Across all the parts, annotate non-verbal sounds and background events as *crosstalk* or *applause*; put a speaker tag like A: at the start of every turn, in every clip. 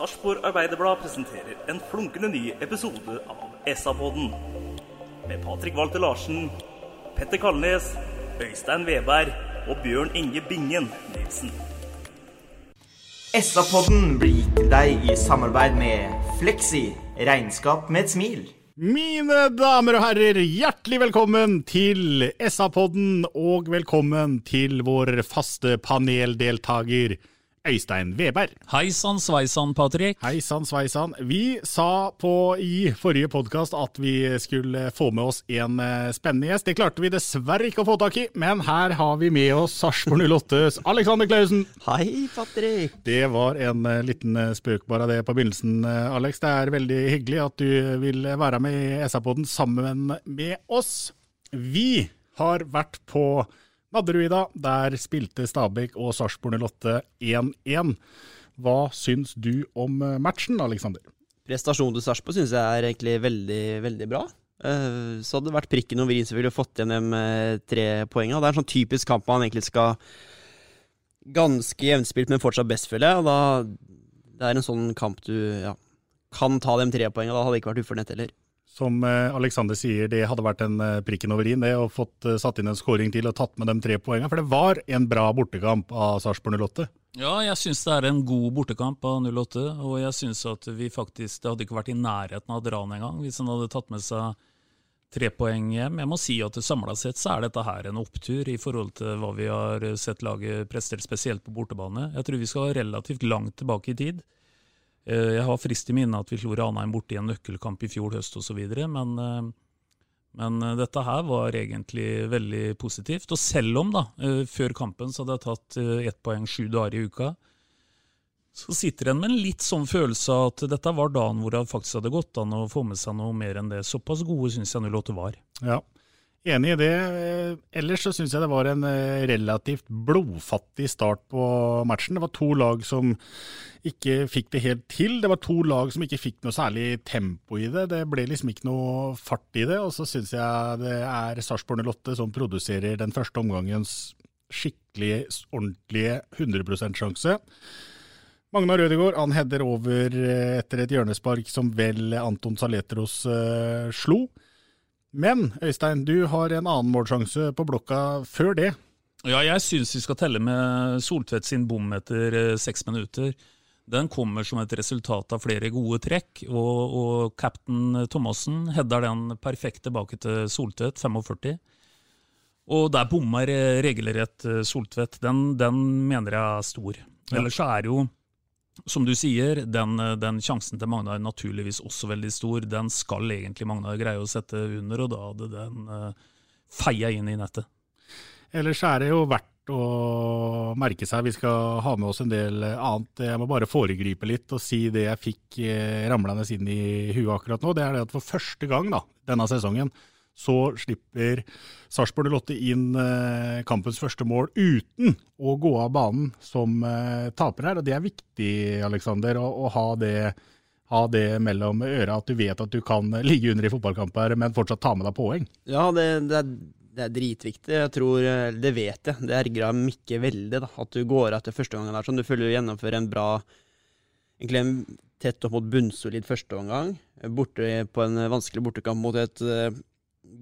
A: Sarpsborg Arbeiderblad presenterer en flunkende ny episode av SA-podden. Med Patrik Walter Larsen, Petter Kalnes, Øystein Veberg og Bjørn Inge Bingen Nilsen.
B: SA-podden blir gitt til deg i samarbeid med Fleksi. Regnskap med et smil.
C: Mine damer og herrer, hjertelig velkommen til SA-podden, og velkommen til vår faste paneldeltaker Øystein Veberg.
D: Hei sann sveisann, Patrick.
C: Hei sann, sveisann. Vi sa på i forrige podkast at vi skulle få med oss en eh, spennende gjest. Det klarte vi dessverre ikke å få tak i, men her har vi med oss Sarpsborg 08s Alexander Klausen.
B: Hei, Patrick.
C: Det var en eh, liten eh, spøk bare det på begynnelsen, Alex. Det er veldig hyggelig at du vil være med i SA-podden sammen med oss. Vi har vært på Nadderud, Der spilte Stabæk og Sarpsborg 08 1-1. Hva syns du om eh, matchen, Alexander?
E: Prestasjonen til Sarpsborg syns jeg er egentlig veldig, veldig bra. Eh, Så hadde det vært prikken over i-en, så ville vi fått igjen de eh, tre poengene. Det er en sånn typisk kamp man egentlig skal ganske jevnspilt, men fortsatt best, føler jeg. Og da, det er en sånn kamp du ja, kan ta de tre poengene. Da hadde det ikke vært ufornøyd heller.
C: Som eh, Alexander sier, det hadde vært en eh, prikken over i-en, det, og fått eh, satt inn en skåring til og tatt med de tre poengene. For det var en bra bortekamp av Sarpsborg 08.
D: Ja, jeg syns det er en god bortekamp av 08, og jeg syns at vi faktisk Det hadde ikke vært i nærheten av å dra den engang hvis han hadde tatt med seg tre poeng hjem. Jeg må si at samla sett så er dette her en opptur i forhold til hva vi har sett laget prestere, spesielt på bortebane. Jeg tror vi skal relativt langt tilbake i tid. Eh, Jeg har frist i minne at vi slo Ranheim borte i en nøkkelkamp i fjor høst osv., men, eh, men eh, dette her var egentlig veldig positivt. Og selv om da, før kampen så hadde jeg tatt ett poeng sju dager i uka, så sitter en med en litt sånn følelse av at dette var dagen hvor det faktisk hadde gått an å få med seg noe mer enn det. Såpass gode syns jeg 08 var.
C: Ja, enig i det. Ellers så syns jeg det var en eh, relativt blodfattig start på matchen. Det var to lag som ikke fikk det helt til. Det var to lag som ikke fikk noe særlig tempo i det. Det ble liksom ikke noe fart i det. Og så syns jeg det er Sarpsborg 08 som produserer den første omgangens skikkelig, ordentlige 100% sjanse. Magnar Rødegård han header over eh, etter et hjørnespark som vel Anton Saletros uh, slo. Men Øystein, du har en annen målsjanse på blokka før det.
D: Ja, jeg syns vi skal telle med Soltvedt sin bom etter eh, seks minutter. Den kommer som et resultat av flere gode trekk, og, og cap'n Thomassen header den perfekt tilbake til Soltvedt, 45. Og der bommer eh, regelrett eh, Soltvedt. Den, den mener jeg er stor. Ellers så er jo, som du sier, den, eh, den sjansen til Magnar naturligvis også veldig stor. Den skal egentlig Magnar greie å sette under, og da hadde den uh, feia inn i nettet.
C: Ellers er det jo verdt å merke seg. Vi skal ha med oss en del annet. Jeg må bare foregripe litt og si det jeg fikk eh, ramlende inn i huet akkurat nå. Det er det at for første gang da, denne sesongen så slipper Sarpsborg 08 inn eh, kampens første mål uten å gå av banen som eh, taper her. Og det er viktig, Aleksander, å, å ha, det, ha det mellom øra. At du vet at du kan ligge under i fotballkamper, men fortsatt ta med deg poeng.
E: Ja, det, det, er, det er dritviktig. Jeg tror, eh, Det vet jeg. Det ergra Mikke veldig. da, At du går av etter første gangen. der, sånn. Du føler du gjennomfører en bra Egentlig en tett opp mot bunnsolid førsteomgang. Borte på en vanskelig bortekamp mot et eh,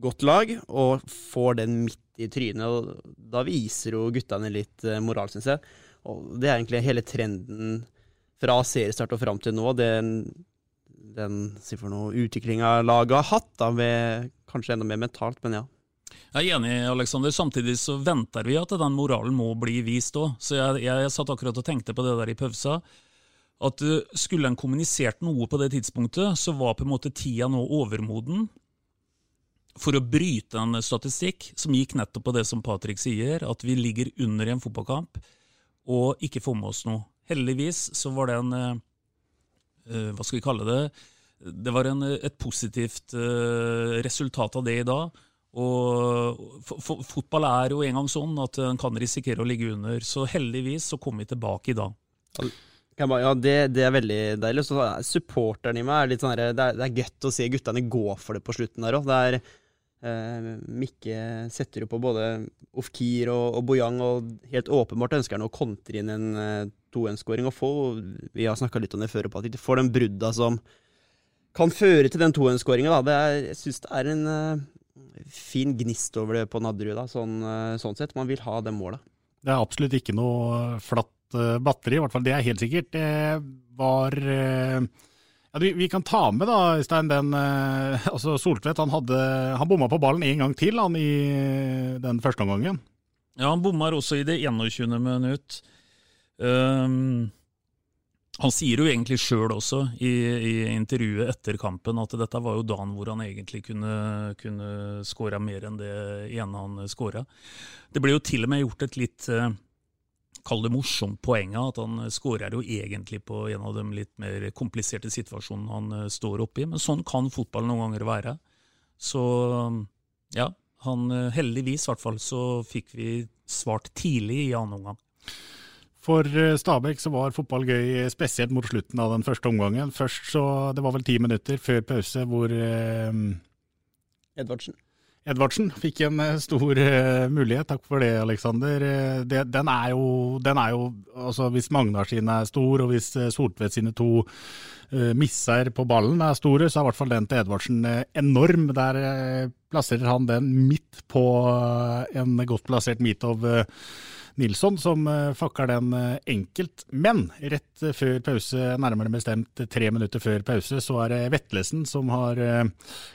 E: godt lag, og får den midt i trynet. og Da viser jo guttene litt eh, moral, syns jeg. Og det er egentlig hele trenden fra seriestart og fram til nå. Det, den si utviklinga laget har hatt, da, ved kanskje enda mer mentalt, men ja.
D: Jeg er enig, Alexander. Samtidig så venter vi at den moralen må bli vist òg. Så jeg, jeg, jeg, satt akkurat og tenkte på det der i pausa. At uh, skulle en kommunisert noe på det tidspunktet, så var på en måte tida nå overmoden for å bryte en statistikk som gikk nettopp på det som Patrick sier, at vi ligger under i en fotballkamp og ikke får med oss noe. Heldigvis så var det en uh, Hva skal vi kalle det? Det var en, et positivt uh, resultat av det i dag. Og Fotball er jo en gang sånn at en kan risikere å ligge under. Så heldigvis så kom vi tilbake i dag.
E: Ja, det, det, er veldig deilig. Så Supporteren i meg er litt sånn det, er, det er gøtt å se guttene gå for det på slutten der òg. Eh, Mikke setter jo på både Ofkir og, og Bojang, og helt åpenbart ønsker han å kontre inn en eh, 2-1-skåring og få Vi har snakka litt om det før, på at de får den brudda som kan føre til den 2-1-skåringa. Jeg syns det er en eh, fin gnist over det på Nadderud, sånn, eh, sånn, sett. Man vil ha det målet.
C: Det er absolutt ikke noe flatt uh, batteri, i hvert fall det er helt sikkert. Det var uh, vi, kan ta med da, Stein, den uh, *laughs* altså Soltvedt han, hadde, han bomma på ballen en gang til han i den første omgangen.
D: Ja, han bommer også i det 21. minutt. Um, han sier jo egentlig sjøl også i, i, intervjuet etter kampen at dette var jo dagen hvor han egentlig kunne, kunne skåra mer enn det ene han skåra. Det ble jo til og med gjort et litt eh, Kall det morsomt poenget, at han skårer jo egentlig på en av de litt mer kompliserte situasjonene han eh, står oppi. Men sånn kan fotball noen ganger være. Så ja, han eh, heldigvis i hvert fall så fikk vi svart tidlig i annen omgang.
C: For eh, Stabæk så var fotball gøy, spesielt mot slutten av den første omgangen. Først så, Det var vel ti minutter før pause hvor eh,
E: Edvardsen.
C: Edvardsen fikk en eh, stor uh, mulighet. Takk for det, Aleksander. Det, den den er jo altså Hvis Magnar sine er stor, og hvis Soltvedt sine to misser på ballen er store, så er i hvert fall den til Edvardsen enorm. Der plasserer han den midt på en godt plassert meet Uh, Nilsson som uh, fakker den uh, enkelt. Men rett før pause, nærmere bestemt tre minutter før pause, så er det Vetlesen som har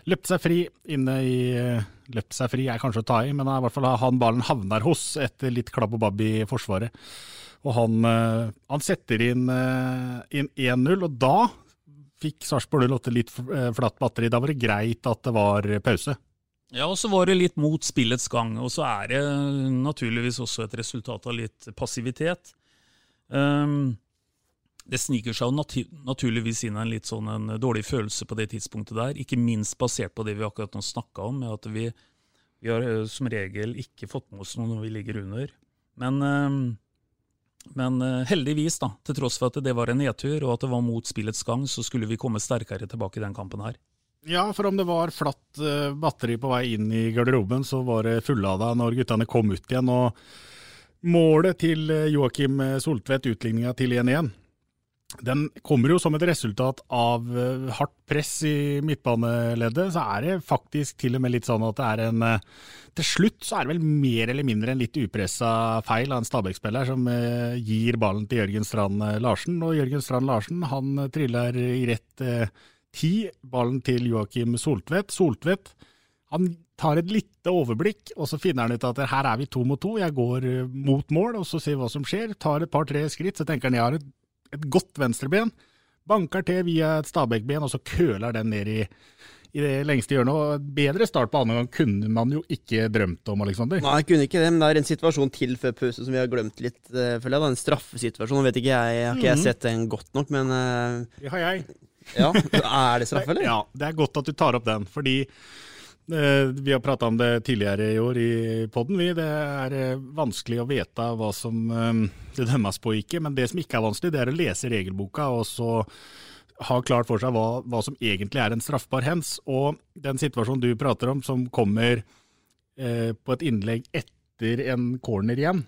C: løpt seg fri inne i Løpt seg fri er kanskje å ta i, men i hvert fall han ballen havner hos etter litt klabb og babb i forsvaret. Og han, han setter inn, inn 1-0, og da fikk Sarpsborg 08 litt flatt batteri. Da var det greit at det var pause.
D: Ja, og så var det litt mot spillets gang, og så er det naturligvis også et resultat av litt passivitet. Um, det sniker seg jo naturligvis inn en litt sånn en dårlig følelse på det tidspunktet der, ikke minst basert på det vi akkurat nå snakka om, at vi, vi, har eh, som regel ikke fått med oss noe når vi ligger under. Men, um, men uh, heldigvis, da, til tross for at det var en nedtur, og at det var mot spillets gang, så skulle vi komme sterkere tilbake i den kampen her.
C: Ja, for om det var flatt uh, batteri på vei inn i garderoben, så var det fullada når guttene kom ut igjen. Og målet til eh, Joakim Soltvedt, utligninga til 1-1, den kommer jo som et resultat av uh, hardt press i midtbaneleddet. Så er det faktisk til og med litt sånn at det er en Til slutt så er det vel mer eller mindre en litt upressa feil av en Stabæk-spiller som gir ballen til Jørgen Strand Larsen. Og Jørgen Strand Larsen han triller i rett ti, ballen til Joakim Soltvedt. Soltvedt han tar et lite overblikk, og så finner han ut at her er vi to mot to, jeg går eh, mot mål, og så ser vi hva som skjer. Tar et par-tre skritt, så tenker han jeg har et, et godt venstreben. Banker til via et Stabæk-ben, og så køler den ned i, i det lengste hjørnet. og Bedre start på annen gang kunne man jo ikke drømt om, Alexander.
E: Nei, jeg kunne ikke det, men det er en situasjon til før pause som vi har glemt litt, uh, føler jeg. Da. En straffesituasjon. Vet ikke jeg, har ikke jeg mhm. sett den godt nok, men uh,
C: Det har jeg.
E: Ja, Er det straffe, eller?
C: Ja, det er godt at du tar opp den. Fordi eh, vi har prata om det tidligere i år i poden. Det er eh, vanskelig å vite hva som eh, det dømmes på ikke. Men det som ikke er vanskelig, det er å lese regelboka og så ha klart for seg hva, hva som egentlig er en straffbar hens. Og den situasjonen du prater om, som kommer eh, på et innlegg etter en corner igjen,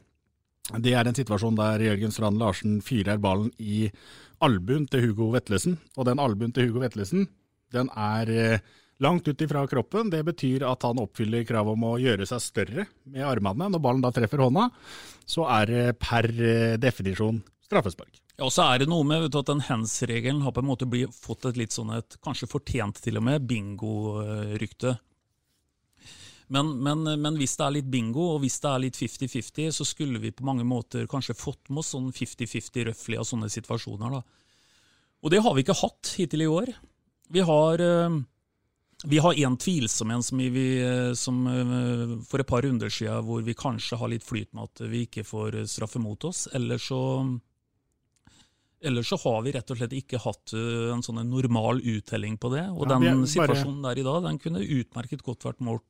C: det er en situasjon der Jørgen Strand Larsen fyrer ballen i albuen til Hugo Vetlesen. Og den albuen til Hugo Vetlesen, den er eh, langt ut ifra kroppen. Det betyr at han oppfyller kravet om å gjøre seg større med armene. Når ballen da treffer hånda, så er det per eh, definisjon straffespark.
D: Ja, og så er det noe med du, at den hands-regelen har på en måte blitt, fått et litt sånn et, kanskje fortjent til og med, bingo-rykte. Men, men, men, hvis det er litt bingo, og hvis det er litt 50-50, så skulle vi på mange måter kanskje fått med oss sånn 50-50 røftlig av sånne situasjoner. da. Og det har vi ikke hatt hittil i år. Vi har, eh, vi har en tvilsom en som, vi, som eh, for et par runder siden hvor vi kanskje har litt flyt med at vi ikke får straffe mot oss. Eller så Ellers så har vi rett og slett ikke hatt eh, en sånn normal uttelling på det. Og ja, den bare... situasjonen der i dag, den kunne utmerket godt vært målt,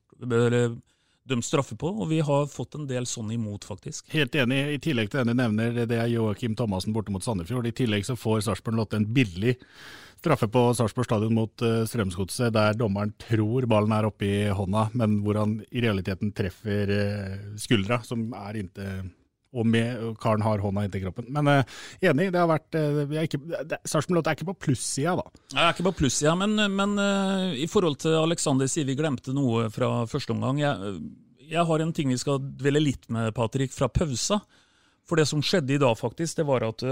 D: dømt straffe på, og vi har fått en del sånn imot, faktisk.
C: Helt enig. I tillegg til den du nevner, det er Joakim Thomassen borte mot Sandefjord. I tillegg så får Sarpsborg Lotte en billig straffe på Sarpsborg stadion mot uh, Strømsgodset, der dommeren tror ballen er oppe i hånda, men hvor han i realiteten treffer uh, skuldra, som er inntil og med karen har hånda inntil kroppen. Men uh, enig, det har vært uh, Sarpsborg er ikke på plussida, da.
D: Jeg er ikke på plussida, men, men uh, i forhold til Alexander sier vi glemte noe fra første omgang. Jeg, jeg, har en ting vi skal dvele litt med, Patrick, fra pausa. For det som skjedde i dag, faktisk, det var at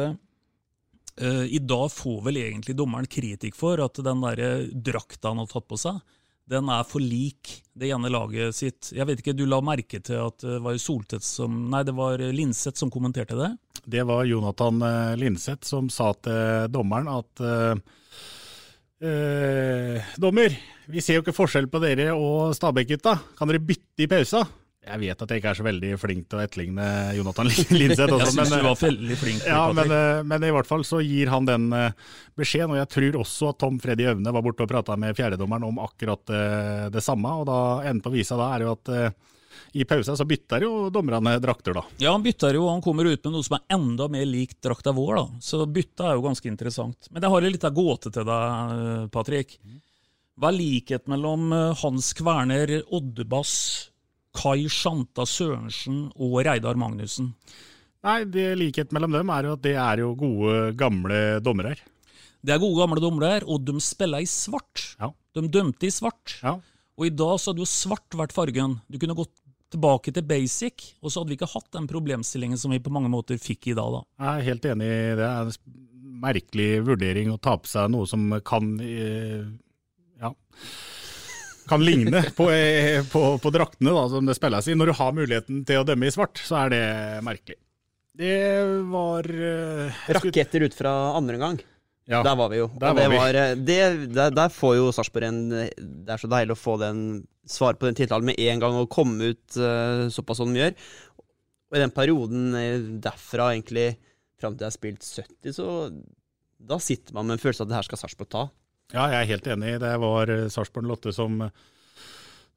D: i dag får vel egentlig dommeren kritikk for at den der drakta han har tatt på seg, den er for lik det ene laget sitt. Jeg vet ikke, Du la merke til at det var Soltvedt som Nei, det var Linseth som kommenterte det?
C: Det var Jonathan eh, Linseth som sa til dommeren at uh, uh, Dommer, vi ser jo ikke forskjell på dere og Stabæk-gutta. Kan dere bytte i pausa? Jeg vet at jeg ikke er så veldig flink til å etterligne Jonathan *laughs* Linseth.
D: Også, syns du var veldig flink.
C: Ja, men, eh, men, i hvert fall så gir han den eh, beskjeden. Og jeg tror også at Tom Freddy Øvne var borte og prata med fjerdedommeren om akkurat eh, det samme. Og da enden på visa da er jo at i pausa så bytter jo dommerne drakter, da.
D: Ja, han bytter jo, han kommer ut med noe som er enda mer likt drakta vår, da. Så bytta er jo ganske interessant. Men jeg har en liten gåte til deg, Patrick. Hva er likhet mellom Hans Kverner, Oddebass Kai Shanta Sørensen og Reidar Magnussen?
C: Nei, det Likhet mellom dem er jo at det er jo gode, gamle dommere.
D: Det er gode, gamle dommere, og de spiller i svart.
C: Ja.
D: De dømte i svart.
C: Ja.
D: Og i dag så hadde jo svart vært fargen. Du kunne gått tilbake til basic, og så hadde vi ikke hatt den problemstillingen som vi på mange måter fikk i dag. da.
C: Jeg er helt enig i det. Det er en merkelig vurdering å ta på seg noe som kan eh, ja kan ligne på, eh, på, på draktene da, som det spilles i. Når du har muligheten til å dømme i svart, så er det merkelig. Det var uh,
E: Raketter ut fra andre gang.
C: Ja,
E: der var vi jo.
C: Der, var
E: var, eh, det, der, der, får jo Sarpsborg en Det er så deilig å få den svar på den tiltalen med en gang og komme ut uh, såpass som de gjør. Og i den perioden derfra egentlig fram til jeg har spilt 70, så da sitter man med en følelse av at det her skal Sarpsborg ta.
C: Ja, jeg er helt enig. Det var eh, Sarpsborg Lotte som,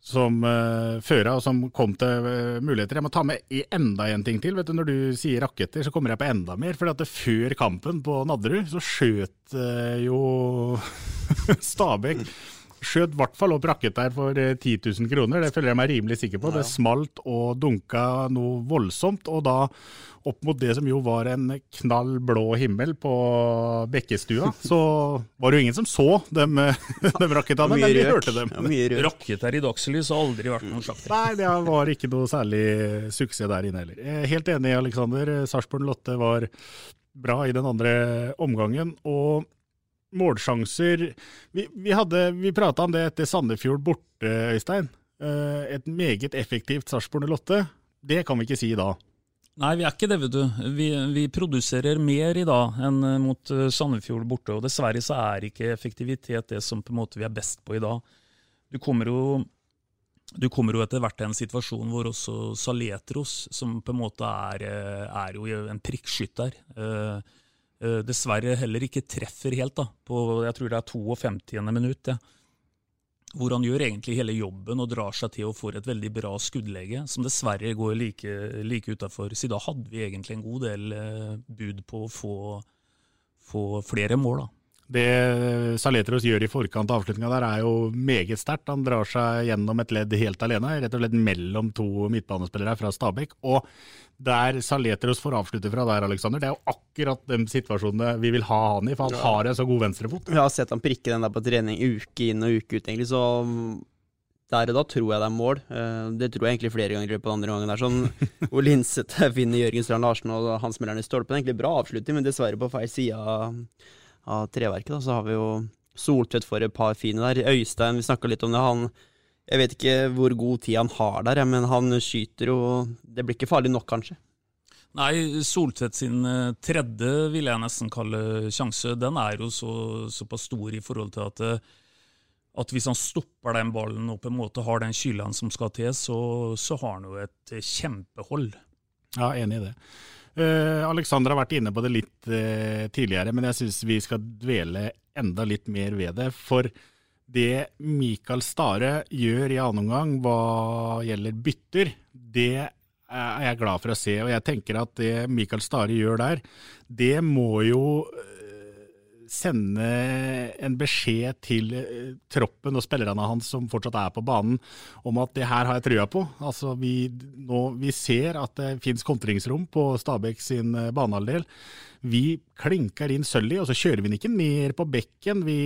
C: som uh, føra, og som kom til uh, muligheter. Jeg må ta med enda en ting til. Du, Når du sier raketter, så kommer jeg på enda mer. For før kampen på Nadderud, så skjøt uh, jo *laughs* Stabæk skjøt i hvert fall opp rakett der for 10 000 kroner, det føler jeg meg rimelig sikker på. Det smalt og dunka noe voldsomt, og da opp mot det som jo var en knall blå himmel på Bekkestua, *laughs* så var det jo ingen som så dem, *laughs* dem rakettene, men vi hørte dem.
D: Ja, Raketter i dagslys har aldri vært noen slakt.
C: Nei, det var ikke noe særlig suksess der inne heller. Jeg er helt enig, Aleksander. Sarpsborg Lotte var bra i den andre omgangen. og målsjanser Vi, vi, vi prata om det etter Sandefjord borte, Øystein. Eh, et meget effektivt Sarpsborg Lotte. Det kan vi ikke si i dag.
D: Nei, vi er ikke det, vet du. Vi, vi, produserer mer i dag enn eh, mot eh, Sandefjord borte. og Dessverre så er ikke effektivitet det som på en måte vi er best på i dag. Du kommer jo, du kommer jo etter hvert til en situasjon hvor også Saletros, som på en måte er, eh, er jo en prikkskytter, dessverre heller ikke treffer helt. da, på Jeg tror det er 52. minutt. Ja hvor han gjør egentlig hele jobben og drar seg til og får et veldig bra skuddlege, som dessverre går like, like utafor. Så da hadde vi egentlig en god del eh, bud på å få, få flere mål. da.
C: Det Saletros gjør i forkant av avslutninga der er jo meget sterkt. Han drar seg gjennom et ledd helt alene, rett og slett mellom to midtbanespillere fra Stabæk. Og der Saletros får avslutte fra der, Alexander, det er jo akkurat den situasjonen vi vil ha han i, for han har en så god venstrefot.
E: Vi har sett han prikke den der på trening uke inn og uke ut, egentlig, så der og da tror jeg det er mål. Eh, det tror jeg egentlig flere ganger i løpet av andre gangen. der, sånn *laughs* Hvor Linseth finner Jørgen Strand Larsen og han smeller den i stolpen. Egentlig bra avslutning, men dessverre på feil side av, av treverket. da, Så har vi jo Soltvedt for et par fine der. Øystein, vi snakka litt om det. han jeg vet ikke hvor god tid han har der, men han skyter jo Det blir ikke farlig nok, kanskje.
D: Nei, Soltvedt sin eh, tredje, vil jeg nesten kalle sjanse, den er jo så, såpass stor i forhold til at, eh, at hvis han stopper den ballen og på en måte har den kylen som skal til, så, så har han jo et kjempehold.
C: Ja, enig i det. Uh, Alexander har vært inne på det litt uh, tidligere, men jeg syns vi skal dvele enda litt mer ved det. For det Mikael Stare gjør i annen omgang hva gjelder bytter, det er jeg glad for å se. Og jeg tenker at det Mikael Stare gjør der, det må jo eh, sende en beskjed til eh, troppen og spillerne hans som fortsatt er på banen, om at det her har jeg trua på. Altså vi, nå, vi ser at det finnes kontringsrom på Stabæk sin eh, banehalvdel. Vi klinker inn Sølly, og så kjører vi den ikke ned på bekken. Vi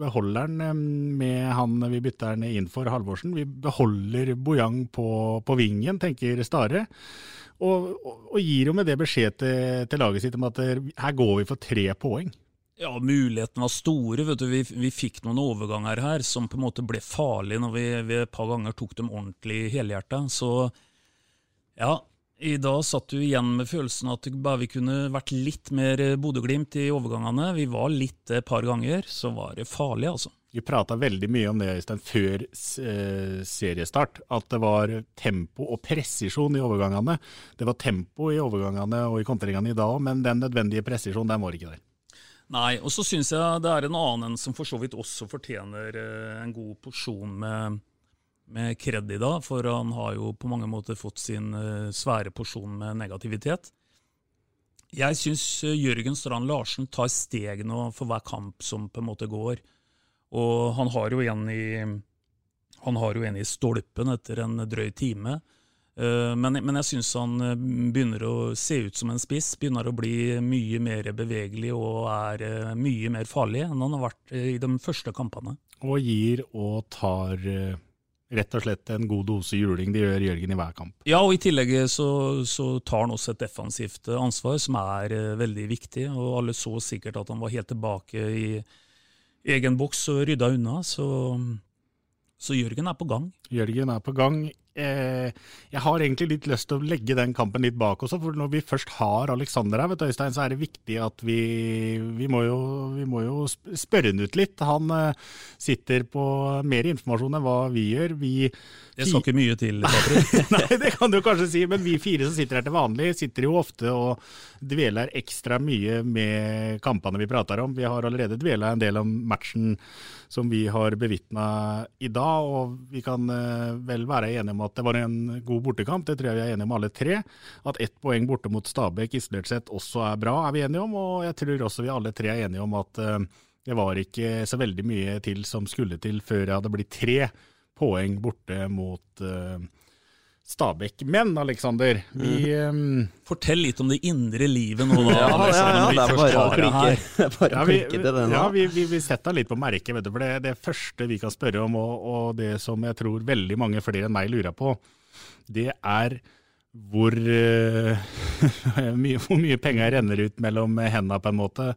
C: beholder den med han vi bytter den inn for Halvorsen. Vi beholder Bojang på, på vingen, tenker Stare. Og, og, og, gir jo med det beskjed til, til laget sitt om at her går vi for tre poeng.
D: Ja, mulighetene var store. vet du. Vi, vi, fikk noen overganger her som på en måte ble farlige når vi, vi et par ganger tok dem ordentlig helhjerta. Så ja, i dag satt du igjen med følelsen at bare vi kunne vært litt mer Bodø-Glimt i overgangene. Vi var litt et par ganger, så var det farlig, altså.
C: Vi prata veldig mye om det Øystein, før eh, seriestart, at det var tempo og presisjon i overgangene. Det var tempo i overgangene og i kontringene i dag òg, men den nødvendige presisjonen den var ikke der.
D: Nei, og så syns jeg det er en annen som for så vidt også fortjener eh, en god porsjon med med i dag, for han har jo på mange måter fått sin uh, svære porsjon med negativitet. Jeg syns uh, Jørgen Strand Larsen tar steg nå for hver kamp som på en måte går. Og han har jo en i, har jo en i stolpen etter en drøy time. Uh, men, men, jeg syns han begynner å se ut som en spiss, begynner å bli mye mer bevegelig og er mye mer farlig enn han har vært i de første kampene.
C: Og gir og tar rett og slett en god dose juling Det gjør Jørgen i hver kamp.
D: Ja, og i tillegg så, så tar han også et defensivt ansvar som er veldig viktig. og Alle så sikkert at han var helt tilbake i egen boks og rydda unna. Så, så Jørgen er på gang.
C: Jørgen er på gang eh, jeg har egentlig litt lyst til å legge den kampen litt bak også. For når vi først har Aleksander her, vet du, Øystein, så er det viktig at vi, vi, må, jo, vi må jo spørre han ut litt. Han eh, sitter på mer informasjon enn hva vi gjør. Vi,
D: det skal ikke mye til, *laughs* Patrick.
C: Nei, det kan du kanskje si, men vi fire som sitter her til vanlig, sitter jo ofte og dveler ekstra mye med kampene vi prater om. Vi har allerede dvela en del om matchen som vi har bevitna i dag, og vi kan eh, vel være enige om at det var en god bortekamp. Det tror jeg vi er enige om alle tre. At ett poeng borte mot Stabæk isolert sett også er bra, er vi enige om. Og jeg tror også vi alle tre er enige om at eh, det var ikke så veldig mye til som skulle til før jeg hadde blitt tre poeng borte mot uh, Stabæk. Men Aleksander, vi um,
D: Fortell litt om det indre livet nå, da. *laughs*
E: ja, ja, ja, det er bare å klikke, bare
C: ja,
E: vi, klikke til det nå.
C: Ja, vi, vi, vi setter litt på merket, vet du. For det, det første vi kan spørre om, og, og, det som jeg tror veldig mange flere enn meg lurer på, det er hvor, *laughs* uh, mye, hvor mye penger renner ut mellom hendene, på en måte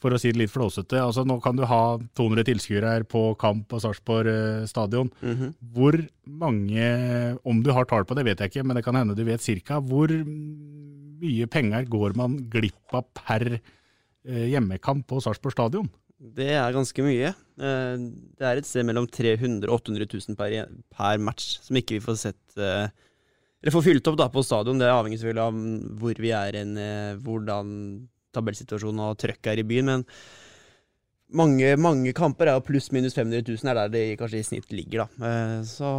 C: for å si det litt flåsete. Altså, nå kan du ha 200 tilskuere her på kamp på Sarpsborg eh, stadion. Mm -hmm. Hvor mange, om du har tall på det, vet jeg ikke, men det kan hende du vet cirka. Hvor mye penger går man glipp av per eh, hjemmekamp på Sarpsborg stadion?
E: Det er ganske mye. Eh, det er et sted mellom 300 og 800 000 per, per match som ikke vi får sett eller får fylt opp da på stadion. Det avhenger selvfølgelig av hvor vi er hen, hvordan tabellsituasjonen og trøkk her i byen, men mange, mange kamper er jo pluss-minus 500 000, er der det kanskje i snitt ligger, da. Eh, så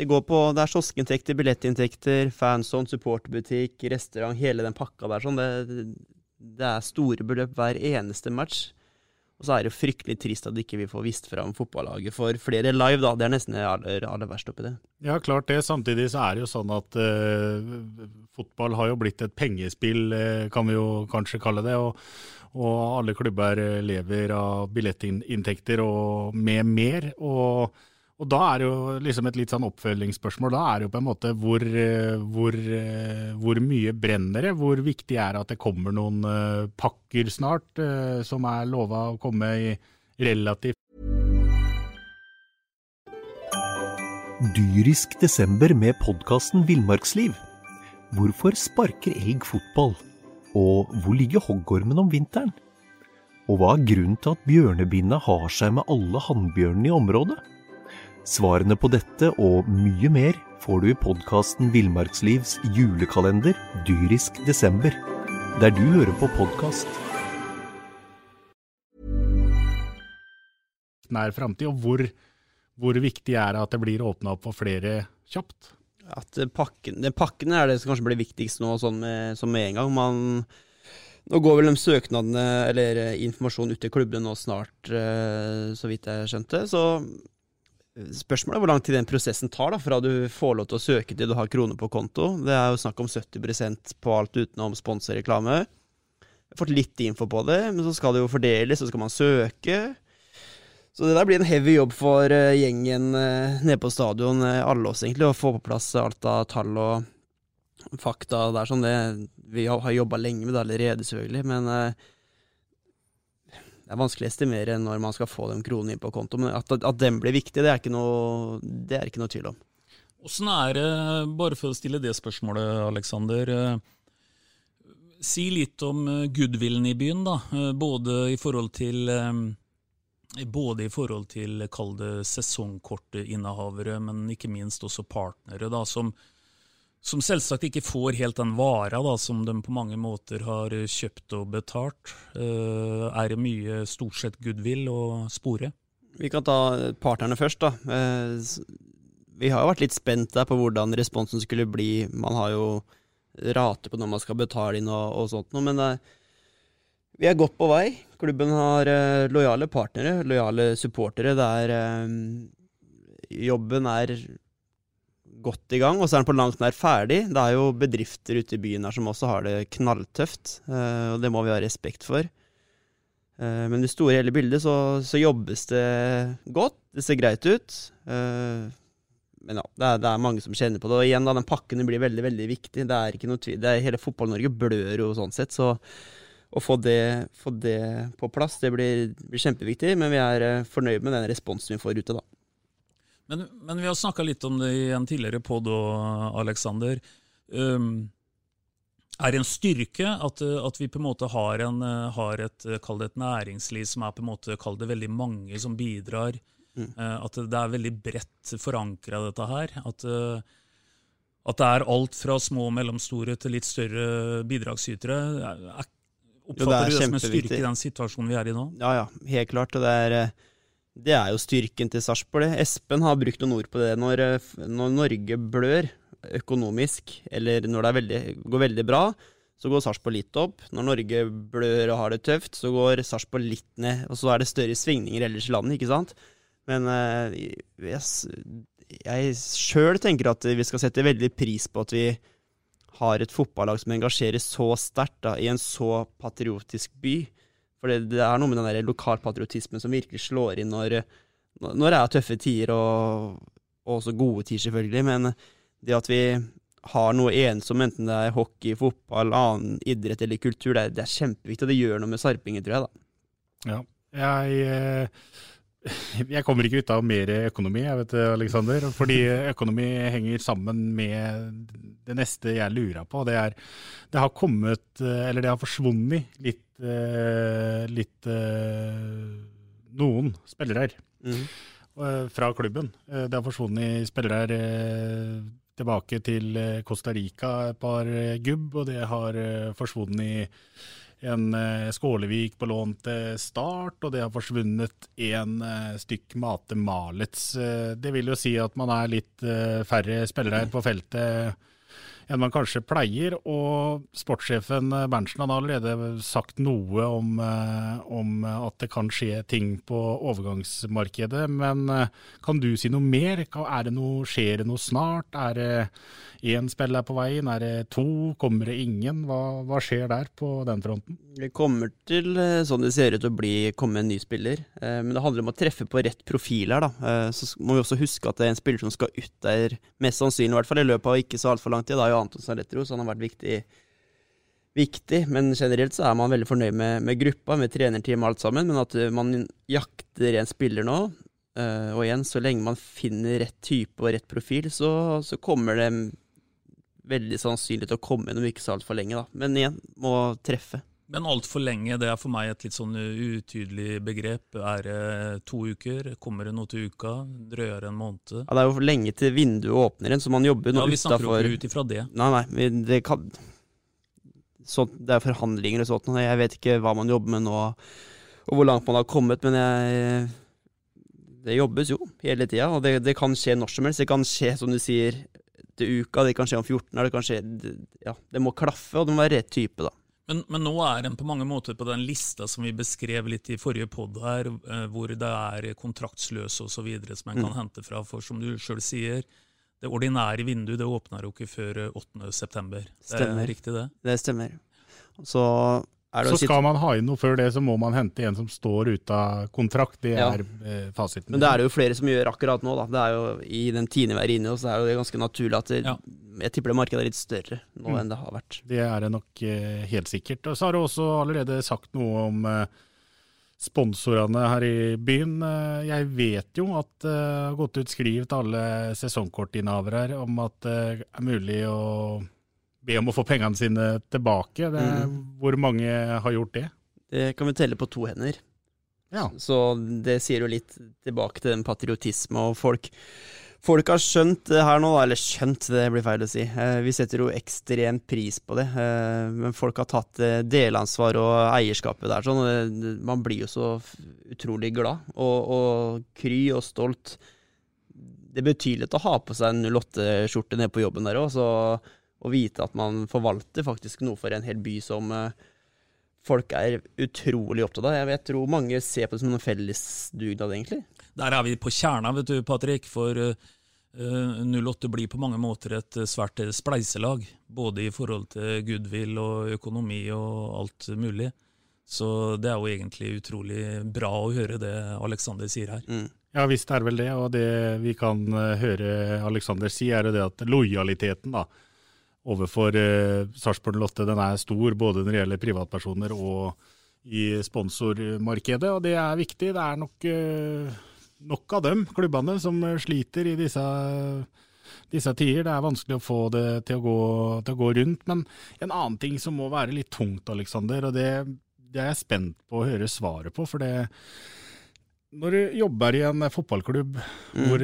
E: det går på Det er kioskinntekter, billettinntekter, fanson, supporterbutikk, restaurant, hele den pakka der sånn. Det, det er store beløp hver eneste match. Og så er det jo fryktelig trist at ikke vi får vist fram fotballaget for flere live, da. Det er nesten det aller, aller verste oppi det.
C: Ja, klart det. Samtidig så er det jo sånn at eh, fotball har jo blitt et pengespill, eh, kan vi jo kanskje kalle det. og, og alle klubber lever av billettinntekter og med mer. og Og da er det jo liksom et litt sånn oppfølgingsspørsmål. Da er det jo på en måte hvor, eh, hvor, eh, hvor mye brenner det? Hvor viktig er det at det kommer noen eh, pakker snart, som er lova å komme i relativt
F: Dyrisk desember med podkasten Villmarksliv. Hvorfor sparker elg fotball? Og hvor ligger hoggormen om vinteren? Og hva er grunnen til at bjørnebinna har seg med alle hannbjørnene i området? Svarene på dette og mye mer får du i podkasten Villmarkslivs julekalender dyrisk desember, der du hører på podkast.
C: Nær framtid, og hvor, hvor viktig er det at det blir åpna opp for flere kjapt?
E: At pakken, Pakkene er det som kanskje blir viktigst nå, sånn med, sånn med en gang. Man, nå går vel de søknadene, eller informasjonen ut til klubbene nå snart, eh, så vidt jeg skjønte. Så Spørsmålet er hvor lang tid den prosessen tar, da, fra du får lov til å søke til du har kroner på konto. Det er jo snakk om 70% på alt utenom sponsorreklame. Jeg har fått litt info på det, men så skal det jo fordeles, så skal man søke. Så det der blir en heavy jobb for uh, gjengen uh, nede på stadion, uh, alle oss egentlig, å få på plass alt av tall og fakta. Det er sånn det, vi har jobba lenge med det allerede, selvfølgelig, men det er vanskelig å estimere når man skal få de kronene inn på konto, men at, at den blir viktig, det er ikke noe, det er ikke noe tvil om.
D: Åssen er det, bare for å stille det spørsmålet, Aleksander. Eh, si litt om eh, goodwillen i byen, da. Eh, både i forhold til både i forhold til kall det sesongkortinnehavere, men ikke minst også partnere, da, som, som selvsagt ikke får helt den vara da, som de på mange måter har kjøpt og betalt. Uh, er det mye stort sett goodwill å spore?
E: Vi kan ta partnerne først. da. Uh, vi har jo vært litt spent der på hvordan responsen skulle bli. Man har jo rate på når man skal betale inn og, og sånt noe, men er, vi er godt på vei. Klubben har lojale partnere, lojale supportere der jobben er godt i gang, og så er den på langt nær ferdig. Det er jo bedrifter ute i byen her som også har det knalltøft, uh, og det må vi ha respekt for. Uh, men i det store hele bildet så, så, jobbes det godt, det ser greit ut. Uh, men ja, det er, det er, mange som kjenner på det. Og igjen, da, den pakken blir veldig veldig viktig. Det er ikke noe tvil. Er, hele Fotball-Norge blør jo sånn sett. Så å få det, få det på plass, det blir, blir, kjempeviktig. Men vi er fornøyd med den responsen vi får ute, da.
D: Men, men vi har snakka litt om det i en tidligere pod òg, Aleksander. Um, er det en styrke at, at, vi på en måte har, en, har et, et næringsliv som er på en måte, kall det veldig mange som bidrar? Mm. Uh, at det er veldig bredt forankra, dette her. At, uh, at, det er alt fra små og mellomstore til litt større bidragsytere. Oppfatter jo, du det som en styrke i den situasjonen vi er i nå?
E: Ja, ja, helt klart. og det er uh, det er jo styrken til Sarpsborg. Espen har brukt noen ord på det. Når, eh, når Norge blør økonomisk, eller når det veldig, går veldig bra, så går Sarpsborg litt opp. Når Norge blør og har det tøft, så går Sarpsborg litt ned. Og så er det større svingninger ellers i landet, ikke sant. Men uh, jeg, jeg sjøl tenker at vi skal sette veldig pris på at vi har et fotballag som engasjerer så sterkt i en så patriotisk by. For det, det, er noe med den der lokalpatriotismen som virkelig slår inn når, når det er tøffe tider, og, og, også gode tider, selvfølgelig. Men det at vi har noe ensom, enten det er hockey, fotball, annen idrett eller kultur, det er, det er kjempeviktig, og det gjør noe med sarpingen, tror jeg. da.
C: Ja, jeg... Eh, *laughs* jeg kommer ikke ut av mer økonomi, jeg vet Alexander. Fordi økonomi henger sammen med det neste jeg lurer på. Det er Det har kommet, eller det har forsvunnet litt Eh, litt eh, noen spillere mm. fra klubben. Det har forsvunnet spillere tilbake til Costa Rica et par gubb, og det har forsvunnet en Skålevik på lån til Start, og det har forsvunnet en stykk Mate Malets. Det vil jo si at man er litt færre spillere på feltet enn man kanskje pleier. Og sportssjefen Berntsen har allerede sagt noe om, om, at det kan skje ting på overgangsmarkedet. Men kan du si noe mer? Er Det noe, skjer det noe snart? Er det én spiller på vei? Er det to? Kommer det ingen? Hva, hva, skjer der på den fronten?
E: Det kommer til, sånn det ser ut, å bli, komme en ny spiller. Men det handler om å treffe på rett profil her, da. Så må vi også huske at det er en spiller som skal ut der, mest sannsynlig i hvert fall i løpet av ikke så altfor lang tid. Da jo Anton Saletro, så han har vært viktig. viktig. Men generelt så er man veldig fornøyd med, med gruppa, med trenerteamet og alt sammen. Men at man jakter en spiller nå, og igjen, så lenge man finner rett type og rett profil, så, så kommer det veldig sannsynlig til å komme noe ikke så altfor lenge, da. Men igjen, må treffe.
D: Men altfor lenge, det er for meg et litt sånn utydelig begrep. Er det to uker? Kommer det noe til uka? Drøyere en måned?
E: Ja, Det er jo lenge til vinduet åpner igjen, så man jobber nå
D: ja, vi snakker
E: utafor
D: jo ikke ut ifra det.
E: Nei, nei, det, kan... så, det er forhandlinger og sånt. Jeg vet ikke hva man jobber med nå, og hvor langt man har kommet, men jeg Det jobbes jo hele tida, og det, det kan skje når som helst. Det kan skje, som du sier, til uka, det kan skje om 14 år, det kan skje Ja, det må klaffe, og det må være rett type, da.
D: Men, men, nå er en på mange måter på den lista som vi beskrev litt i forrige pod her, hvor det er kontraktsløse osv. som en kan mm. hente fra. For som du sjøl sier, det ordinære vinduet det åpner jo ikke før 8.9. Det er riktig, det?
E: Det stemmer. Så
C: så skal man ha inn noe før det, så må man hente en som står ute av kontrakt. Det
E: ja.
C: er eh, fasiten.
E: Men det er det jo flere som gjør akkurat nå. Da. Det er jo I den tiende vi er inne i, så er det ganske naturlig at det, ja. Jeg tipper det markedet er litt større nå mm. enn det har vært.
C: Det er det nok eh, helt sikkert. Og så har du også allerede sagt noe om eh, sponsorene her i byen. Eh, jeg vet jo at det har gått ut skriv til alle sesongkortinnehavere om at det er mulig å be om å få pengene sine tilbake. Det, mm. Hvor mange har gjort det?
E: Det kan vi telle på to hender.
C: Ja.
E: Så det sier jo litt tilbake til den patriotisme og folk. Folk har skjønt det her nå, eller skjønt, det blir feil å si. Eh, vi setter jo ekstremt pris på det. Eh, men folk har tatt eh, delansvar og eierskapet der. sånn. Man blir jo så utrolig glad og, og kry og stolt. Det betyr litt å ha på seg en 08-skjorte nede på jobben der òg, og vite at man forvalter faktisk noe for en hel by som folk er utrolig opptatt av. Jeg, jeg tror mange ser på det som en fellesdugnad, egentlig.
D: Der er vi på kjerna, vet du, Patrick. For uh, uh, 08 blir på mange måter et svært spleiselag. Både i forhold til goodwill og økonomi og alt mulig. Så det er jo egentlig utrolig bra å høre det Aleksander sier her.
E: Mm.
C: Ja visst er vel det, og det vi kan høre Aleksander si, er jo det at lojaliteten da, overfor eh, Sarpsborg 08 den er stor, både når det gjelder privatpersoner og i sponsormarkedet. Og det er viktig. Det er nok, eh, nok av dem, klubbene, som sliter i disse, disse tider. Det er vanskelig å få det til å, gå, til å, gå, rundt. Men en annen ting som må være litt tungt, Aleksander, og det, det er jeg spent på å høre svaret på. for det når du jobber i en fotballklubb mm. hvor,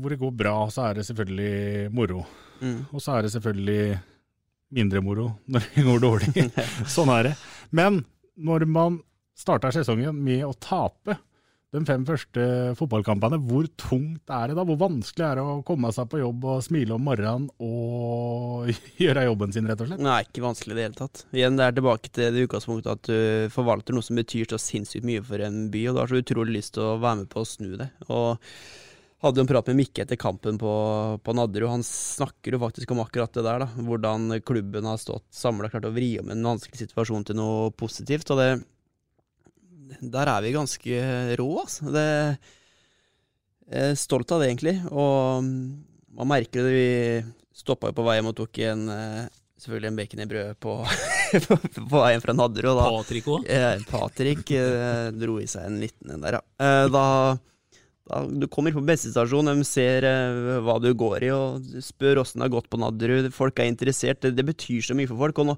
C: hvor, det går bra, så er det selvfølgelig moro.
E: Mm.
C: Og så er det selvfølgelig mindre moro når det går dårlig. *laughs* sånn er det. Men når man starter sesongen med å tape de fem første fotballkampene, hvor tungt er det da? Hvor vanskelig er det å komme seg på jobb og smile om morgenen og *laughs* gjøre jobben sin, rett og slett?
E: Nei, ikke vanskelig i det hele tatt. Igjen, det er tilbake til det utgangspunktet at du forvalter noe som betyr så sinnssykt mye for en by, og du har så utrolig lyst til å være med på å snu det. Og hadde en prat med Mikke etter kampen på, på Nadderud. Han snakker jo faktisk om akkurat det der. da, Hvordan klubben har stått samla, klart å vri om en vanskelig situasjon til noe positivt. og det, Der er vi ganske rå, altså. Det, jeg er stolt av det, egentlig. Og man merker det. Vi stoppa jo på vei hjem og tok en selvfølgelig en baconbrød på, *laughs* på, på veien fra Nadderud.
D: Patrick òg?
E: Eh, Patrick eh, dro i seg en liten en der, ja. Eh, da da, du kommer på bensinstasjonen, de ser uh, hva du går i, og spør åssen det har gått på Nadderud. Folk er interessert. Det, det, betyr så mye for folk. og nå,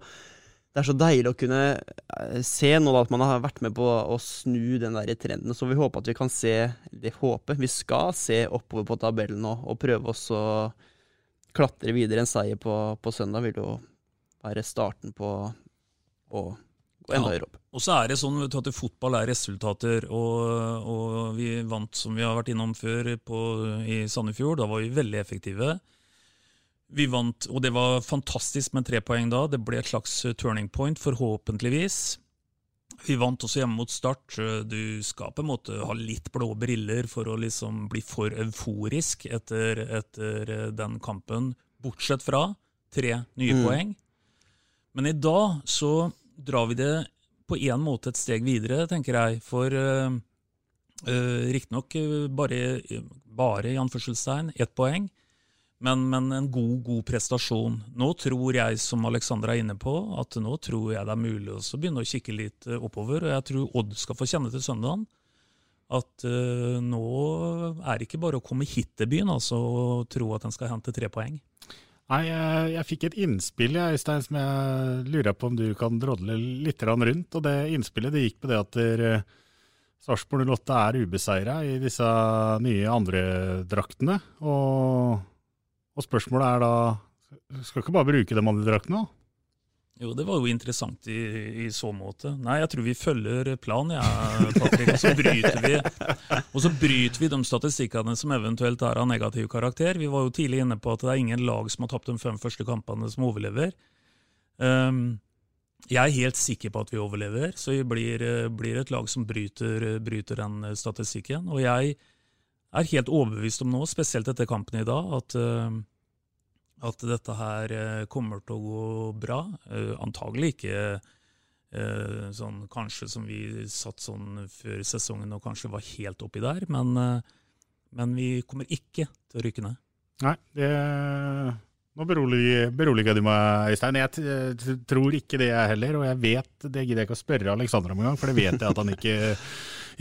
E: Det er så deilig å kunne uh, se nå da, at man har vært med på å snu den der trenden. Så vi håper at vi kan se det håpet. Vi skal se oppover på tabellen nå, og prøve oss å klatre videre. En seier på, på søndag vil jo være starten på å gå enda høyere opp.
D: Og så er det sånn at fotball er resultater, og, og, vi vant, som vi har vært innom før, på, i Sandefjord. Da var vi veldig effektive. Vi vant, og det var fantastisk med tre poeng da. Det ble et slags turning point, forhåpentligvis. Vi vant også hjemme mot Start. Du skal på en måte ha litt blå briller for å liksom bli for euforisk etter, etter den kampen, bortsett fra tre nye mm. poeng. Men i dag så drar vi det på en måte et steg videre, tenker jeg. For uh, uh, riktignok bare, bare i anførselstegn ett poeng. Men, men, en god god prestasjon. Nå tror jeg, som Alexandra er inne på, at nå tror jeg det er mulig å begynne å kikke litt eh, oppover. Og jeg tror Odd skal få kjenne til søndagen at uh, nå er det ikke bare å komme hit til byen altså, og tro at en skal hente tre poeng.
C: Nei, jeg, jeg fikk et innspill jeg, Øystein, som jeg lurer på om du kan drodle litt rundt. og Det innspillet det gikk på det at der, Sarpsborg 08 er ubeseira i disse nye andredraktene. Og og spørsmålet er da Skal ikke bare bruke dem andre draktene?
D: Jo, det var jo interessant i, i, så måte. Nei, jeg tror vi følger planen, ja, Patrick. Og så bryter vi Og så bryter vi de statistikkene som eventuelt er av negativ karakter. Vi var jo tidlig inne på at det er ingen lag som har tapt de fem første kampene, som overlever. Um, jeg er helt sikker på at vi overlever, så vi blir, blir et lag som bryter, bryter den statistikken. Og jeg er helt overbevist om nå, spesielt etter kampen i dag, at, uh, at dette her uh, kommer til å gå bra. Uh, antagelig ikke sånn kanskje som vi satt sånn før sesongen og kanskje var helt oppi der, men, men vi kommer ikke til å rykke ned.
C: Nei, det nå beroliger du meg, Øystein. Jeg tror ikke det, jeg heller. Og jeg vet, det gidder jeg ikke å spørre Aleksander om engang, for det vet jeg at han ikke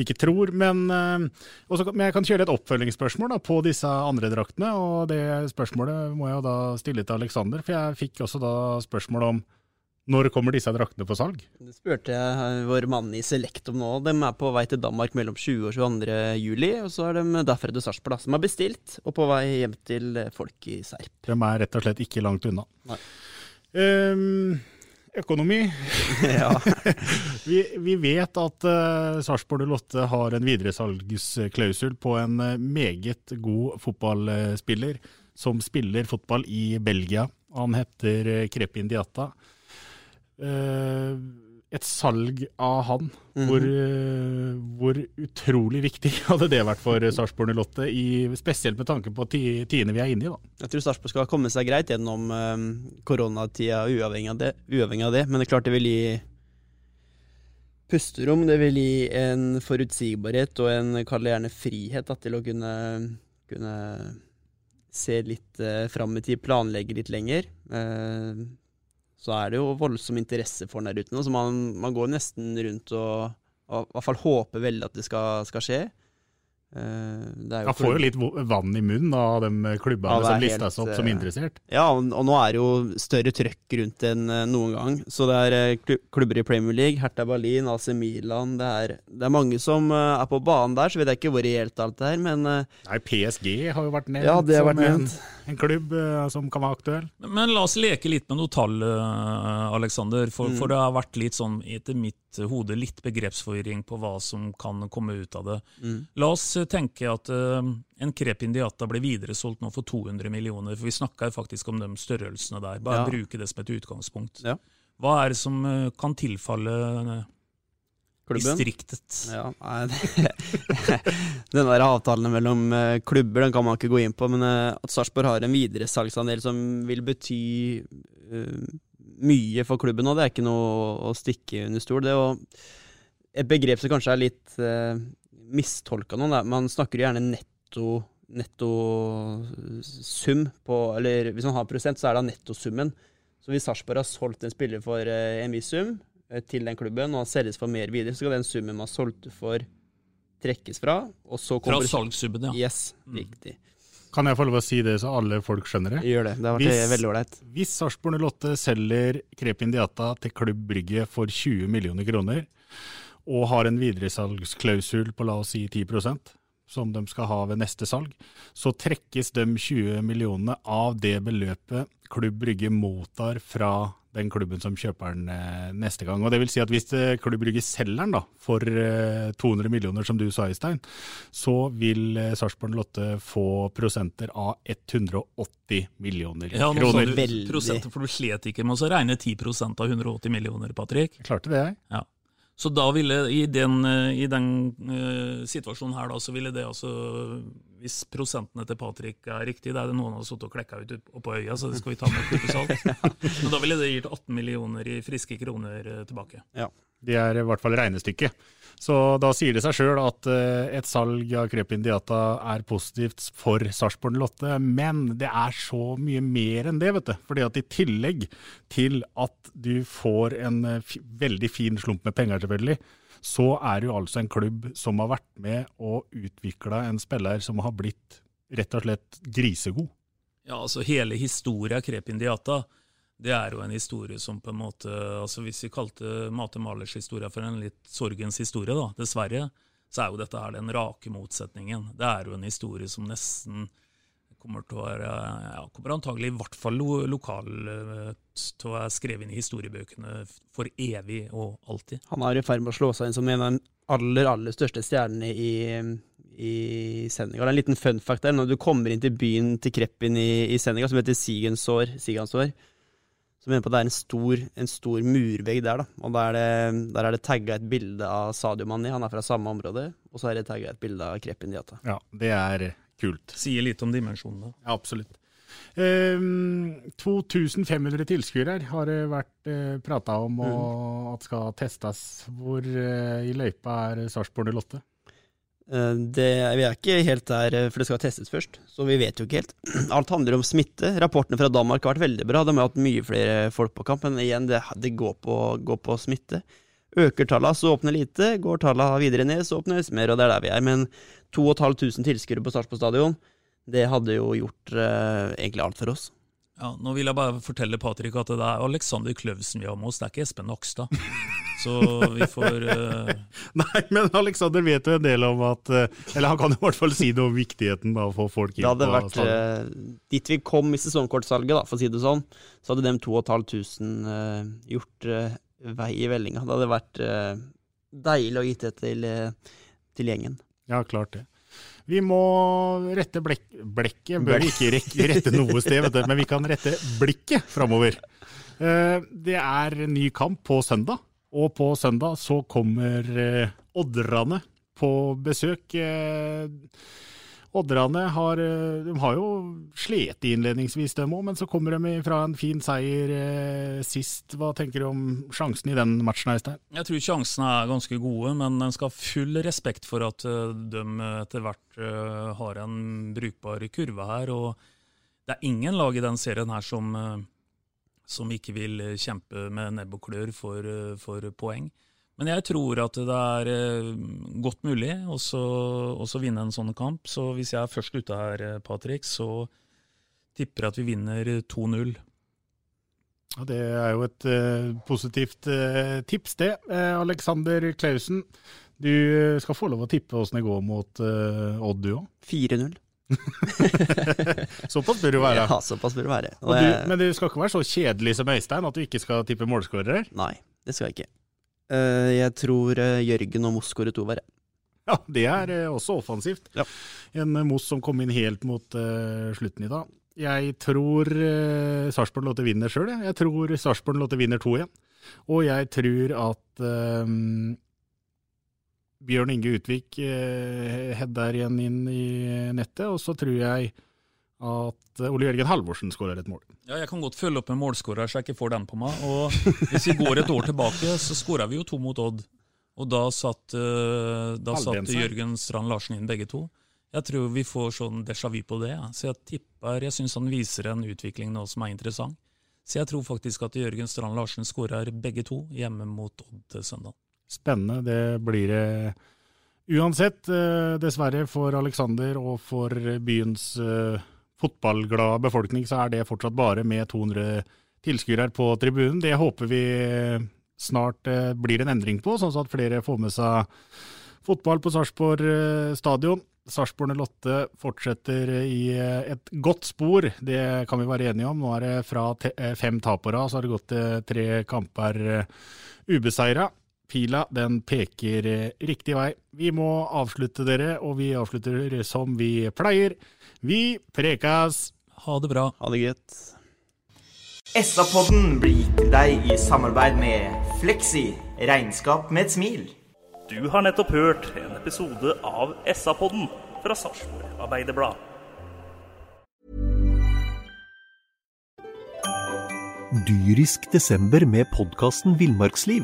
C: ikke tror. Men, eh, også, men, jeg kan kjøre et oppfølgingsspørsmål da, på disse andre draktene. Og det spørsmålet må jeg jo da stille til Aleksander, for jeg fikk også da spørsmål om når kommer disse draktene på salg?
E: Det spurte jeg vår mann i Select om nå. De er på vei til Danmark mellom 20. og 22. juli. Og så er de derfra til Sarpsborg, som er bestilt, og på vei hjem til folk i Serp.
C: De er rett og slett ikke langt unna. Nei. Um, Økonomi. *laughs* Ja. *laughs* vi, vi, vet at uh, Sarpsborg Lotte har en videresalgsklausul på en uh, meget god fotballspiller som spiller fotball i Belgia. Han heter uh, Krepin Diata. Uh, et salg av han. Mm hvor, uh, hvor, utrolig viktig *laughs* hadde det vært for Sarpsborg 08, spesielt med tanke på tidene vi er inne i. Da.
E: Jeg tror Sarpsborg skal komme seg greit gjennom um, koronatida, uavhengig av, det, uavhengig av det. Men det er klart det vil gi pusterom, det vil gi en forutsigbarhet og en, kall det gjerne frihet, da, til å kunne, kunne se litt uh, fram i tid, planlegge litt lenger. Uh, så er det jo voldsom interesse for den der ute nå. Så man, man går nesten rundt og, og, i hvert fall håper veldig at det skal, skal skje.
C: Uh, ja, får jo litt vann i munnen av de klubbene ja, som lista seg opp som eh, interessert.
E: Ja, og, og, nå er det jo større trøkk rundt enn uh, noen gang. Så det er klubber i Premier League, Hertha Berlin, AC Milan Det er, det er mange som er på banen der, så vet jeg ikke hvor reelt alt det er, men
C: Nei, PSG har jo vært nevnt
E: ja, det har vært.
C: En, en klubb som kan være aktuell.
D: Men, men, la oss leke litt med noen tall, Alexander. For, mm. for det har vært litt sånn, etter mitt hode, litt begrepsforvirring på hva som kan komme ut av det. Mm. La oss tenke at uh, en Crep Indiata ble videresolgt nå for 200 millioner. for Vi snakka faktisk om de størrelsene der. Bare ja. bruke det som et utgangspunkt. Ja. Hva er det som uh, kan tilfalle uh, distriktet?
E: Ja, nei, *laughs* Den der avtalen mellom klubber den kan man ikke gå inn på, men at Sarpsborg har en videresalgsandel som vil bety mye for klubben nå, det er ikke noe å stikke under stol. Det er et begrep som kanskje er litt mistolka nå. Man snakker jo gjerne netto nettosum på Eller hvis man har prosent, så er det nettosummen. Så hvis Sarpsborg har solgt en spiller for eh, en viss sum eh, til den klubben, og han selges for mer videre, så skal den summen man solgte for, trekkes fra. Og så
D: fra salgssummen, ja.
E: Yes, mm. riktig.
C: Kan jeg få lov å si det, så alle folk skjønner det?
E: Gjør det. Det har vært veldig ålreit.
C: Hvis Sarpsborg 08 selger Krep Indiata til Klubb Brygge for 20 millioner kroner, og har en videresalgsklausul på la oss si 10% som de skal ha ved neste salg, så trekkes de 20 millionene av det beløpet Klubb Brygge mottar fra den klubben som kjøper den eh, neste gang. Og det vil si at Hvis eh, Klubb Brygge selger den da, for eh, 200 millioner, som du sa, Øystein, så vil eh, Sarpsborg Lotte få prosenter av 180 millioner
D: Ja, nå sa
C: du
D: du prosenter, for du slet ikke med å regne 10% av 180 millioner, Patrick.
C: Jeg klarte det, jeg.
D: Ja. Så da ville, i den, eh, i den uh, situasjonen her, da, så ville det altså Hvis prosentene til Patrick er riktig, det er det noen har sittet og klekka ut oppå øya, så det skal vi ta med et salt. *laughs* Men da ville det gitt 18 millioner i friske kroner eh, tilbake.
E: Ja.
C: Det er i hvert fall regnestykket. Så da sier det seg sjøl at eh, et salg av Crepin Diata er positivt for Sarpsborg Lotte, men det er så mye mer enn det, vet du. Fordi at i tillegg til at du får en eh, veldig fin slump med penger, selvfølgelig, så er det jo altså en klubb som har vært med og utvikla en spiller som har blitt rett og slett grisegod.
D: Ja, altså hele historia Krepin Diata, det er jo en historie som på en måte altså Hvis vi kalte Mate Malers historie for en litt sorgens historie, da, dessverre, så er jo dette her den rake motsetningen. Det er jo en historie som nesten kommer til å være ja, kommer antagelig i hvert fall lo, lokal eh, til å være skrevet inn i historiebøkene for evig og alltid.
E: Han er i ferd med å slå seg inn som en av de aller, aller største stjernene i, i Senegal. En liten fun fact der. Når du kommer inn til byen til Kreppin i, i Senegal, som heter Sigansår, Sigansår, så mener på at det er en stor, en stor murvegg der, da. Og der er det, der er det tagga et bilde av Sadio Mani, han er fra samme område. Og så er det tagga et bilde av Kreppin Diata.
C: Ja, det er kult.
D: Sier litt om dimensjonene.
C: Ja, absolutt. Um, 2500 tilskuere har det vært uh, prata om og at skal testes. Hvor uh, i løypa er Sarpsborg 08?
E: Eh, Det, vi er ikke helt der, eh, for det skal testes først, så vi vet jo ikke helt. *clears throat* Alt handler om smitte. Rapportene fra Danmark har vært veldig bra. De har hatt mye flere folk på kamp, men igjen, det, det går, på, går på smitte. Øker tallene, så åpner lite. Går tallene videre ned, så åpnes mer, og det er der vi er. Men 2500 tilskuere på Sarpsborg stadion, det hadde jo gjort eh, egentlig alt for oss.
D: Ja, nå vil jeg bare fortelle Patrick at det er Alexander Kløvsen vi har med oss, det er ikke Espen Nakstad. *laughs* Så vi får uh...
C: Nei, men Alexander vet jo en del om at uh, Eller han kan i hvert fall si noe om viktigheten av å få folk inn
E: Det hadde
C: på
E: vært uh, Dit vi kom i sesongkortsalget, da, for å si det sånn, så hadde de 2500 uh, gjort uh, vei i vellinga. Det hadde vært uh, deilig å gi det til, uh, til gjengen.
C: Ja, klart det. Vi må rette blek blekket, bør ikke rette noe sted, du, men vi kan rette blikket framover. Eh, Det er ny kamp på søndag, og på søndag så kommer eh, på besøk. Odderne har, eh, har jo slet innledningsvis, dem òg, men så kommer de fra en fin seier eh, sist. Hva tenker du om sjansen i den matchen, Øystein?
D: Jeg tror sjansene er ganske gode, men en skal ha full respekt for at eh, de etter hvert eh, har en brukbar kurve her. og Det er ingen lag i den serien her som, som ikke vil kjempe med nebb og klør for, for poeng. Men jeg tror at det er eh, godt mulig å så- å så vinne en sånn kamp. Så hvis jeg er først ute her, eh, Patrick, så tipper jeg at vi vinner 2-0.
C: Ja, Det er jo et eh, positivt tips, det. Alexander Klausen, du skal få lov å tippe åssen det går mot Odd, du òg.
E: 4-0. *laughs*
C: Såpass bør det være.
E: Ja, såpass bør det være.
C: Og du, men du skal ikke være så kjedelig som Øystein at du ikke skal tippe målskårer?
E: Nei, det skal jeg ikke. Eh, jeg tror eh, Jørgen og Moss skårer to hver.
C: Ja, det er eh, også offensivt.
E: Ja.
C: En Moss som kom inn helt mot uh, slutten i dag. Jeg tror uh, Sarpsborg Lotte vinner sjøl. Jeg. jeg tror Sarpsborg Lotte vinner 2-1. Og jeg tror at uh, Bjørn Inge Utvik uh, header igjen inn i nettet. Og så tror jeg at eh, Ole Jørgen Halvorsen skårer et mål.
D: Ja, jeg kan godt følge opp med målskårer, så jeg ikke får den på meg. Og Hvis vi går et år tilbake, så skåra vi jo to mot Odd. Og da satt, eh, da satt Jørgen Strand Larsen inn begge to. Jeg tror vi får sånn déjà vu på det. Ja. Så jeg tipper, jeg syns han viser en utvikling nå som er interessant. Så jeg tror faktisk at Jørgen Strand Larsen skårer begge to hjemme mot Odd til søndag.
C: Spennende, det blir det uansett. eh, Dessverre for Alexander og for byens fotballglade befolkning, så er det fortsatt bare med 200 tilskuere på tribunen. Det håper vi snart eh, blir en endring på, sånn at flere får med seg fotball på Sarpsborg eh, stadion. Sarpsborg 08 fortsetter i eh, et godt spor, det kan vi være enige om. Nå er det fra fem tap på rad, så har det gått tre kamper ubeseira. Pila den peker riktig vei. Vi må avslutte dere, og vi avslutter som vi pleier. Vi prekas!
D: Ha det bra.
E: Ha det greit.
B: SA-podden blir gitt til deg i samarbeid med Fleksi regnskap med et smil.
A: Du har nettopp hørt en episode av SA-podden fra Sarpsborg Arbeiderblad.
F: Dyrisk desember med podkasten Villmarksliv.